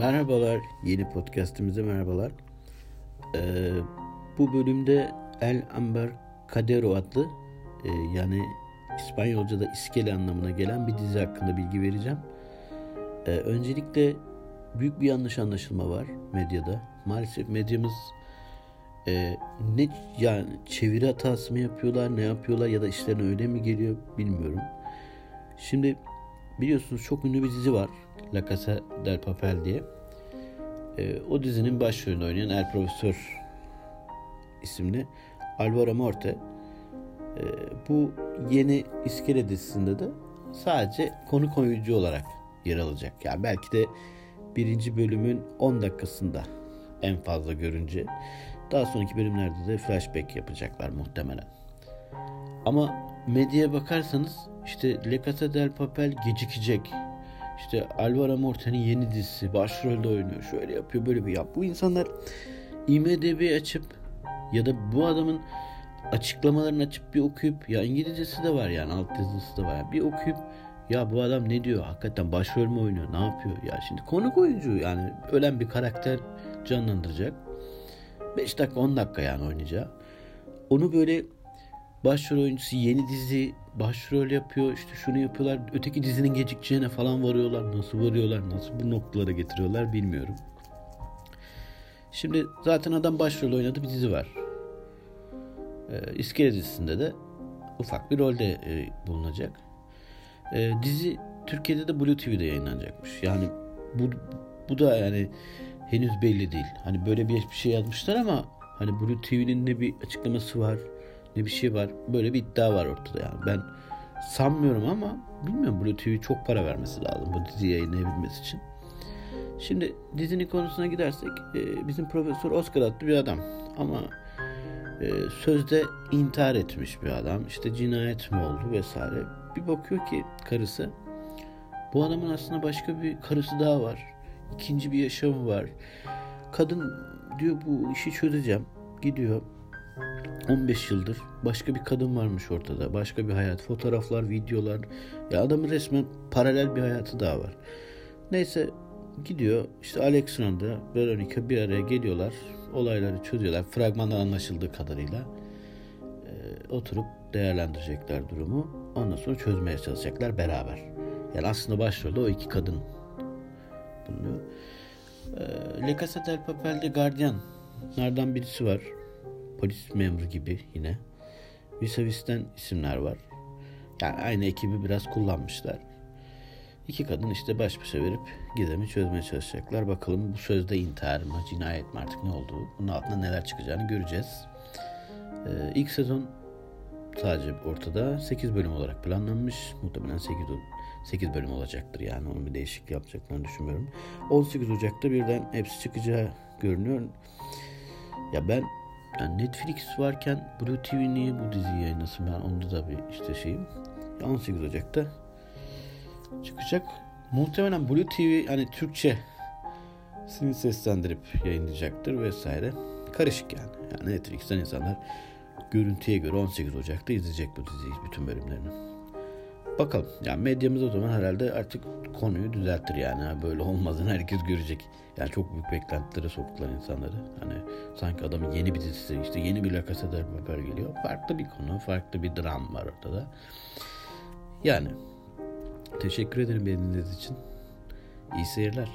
Merhabalar, yeni podcastimize merhabalar. Ee, bu bölümde El Amber Cadero adlı e, yani İspanyolca'da iskele anlamına gelen bir dizi hakkında bilgi vereceğim. Ee, öncelikle büyük bir yanlış anlaşılma var medyada. Maalesef medyamız e, ne yani çeviri hatası mı yapıyorlar, ne yapıyorlar ya da işlerine öyle mi geliyor bilmiyorum. Şimdi biliyorsunuz çok ünlü bir dizi var. La Casa del Papel diye. E, o dizinin başrolünü oynayan El Profesör isimli Alvaro Morte. E, bu yeni İskele dizisinde de sadece konu oyuncu olarak yer alacak. Yani belki de birinci bölümün 10 dakikasında en fazla görünce. Daha sonraki bölümlerde de flashback yapacaklar muhtemelen. Ama medyaya bakarsanız işte Le Casa del Papel gecikecek. İşte Alvaro Morte'nin yeni dizisi başrolde oynuyor. Şöyle yapıyor böyle bir yap. Bu insanlar IMDB açıp ya da bu adamın açıklamalarını açıp bir okuyup ya İngilizcesi de var yani alt yazısı da var. Bir okuyup ya bu adam ne diyor? Hakikaten başrol mü oynuyor? Ne yapıyor? Ya şimdi konuk oyuncu yani ölen bir karakter canlandıracak. 5 dakika 10 dakika yani oynayacağı. Onu böyle başrol oyuncusu yeni dizi başrol yapıyor işte şunu yapıyorlar öteki dizinin gecikeceğine falan varıyorlar nasıl varıyorlar nasıl bu noktalara getiriyorlar bilmiyorum. Şimdi zaten adam başrol oynadı bir dizi var. Ee, İskele dizisinde de ufak bir rolde e, bulunacak. Ee, dizi Türkiye'de de Blue TV'de yayınlanacakmış. Yani bu bu da yani henüz belli değil. Hani böyle bir, bir şey yazmışlar ama hani Blue TV'nin ne bir açıklaması var ne bir şey var. Böyle bir iddia var ortada yani. Ben sanmıyorum ama bilmiyorum Blue TV çok para vermesi lazım bu diziyi yayınlayabilmesi için. Şimdi dizinin konusuna gidersek e, bizim Profesör Oscar adlı bir adam ama e, sözde intihar etmiş bir adam. İşte cinayet mi oldu vesaire. Bir bakıyor ki karısı bu adamın aslında başka bir karısı daha var. İkinci bir yaşamı var. Kadın diyor bu işi çözeceğim. Gidiyor 15 yıldır başka bir kadın varmış ortada. Başka bir hayat, fotoğraflar, videolar. Ya adamın resmen paralel bir hayatı daha var. Neyse gidiyor. İşte Alexandra, Veronica bir araya geliyorlar. Olayları çözüyorlar. Fragmandan anlaşıldığı kadarıyla. Ee, oturup değerlendirecekler durumu. Ondan sonra çözmeye çalışacaklar beraber. Yani aslında başrolde o iki kadın bulunuyor. Ee, Le Casa del Papel'de gardiyanlardan birisi var polis memuru gibi yine. Visavis'ten isimler var. Yani aynı ekibi biraz kullanmışlar. İki kadın işte baş başa verip gizemi çözmeye çalışacaklar. Bakalım bu sözde intihar mı, cinayet mi artık ne olduğu, bunun altında neler çıkacağını göreceğiz. Ee, ilk sezon sadece ortada 8 bölüm olarak planlanmış. Muhtemelen 8, 8 bölüm olacaktır yani onun bir değişiklik yapacaklarını düşünmüyorum. 18 Ocak'ta birden hepsi çıkacağı görünüyor. Ya ben yani Netflix varken Blue TV niye bu diziyi yayınlasın ben onda da bir işte şeyim. 18 Ocak'ta çıkacak. Muhtemelen Blue TV hani Türkçe sini seslendirip yayınlayacaktır vesaire. Karışık yani. Yani Netflix'ten insanlar görüntüye göre 18 Ocak'ta izleyecek bu diziyi bütün bölümlerini. Bakalım. Yani medyamız o zaman herhalde artık konuyu düzelttir yani. Böyle olmazını herkes görecek. Yani çok büyük beklentilere soktular insanları. Hani sanki adamın yeni bir dizisi işte yeni bir La Casa del Papel geliyor. Farklı bir konu, farklı bir dram var ortada. Yani teşekkür ederim beni dinlediğiniz için. İyi seyirler.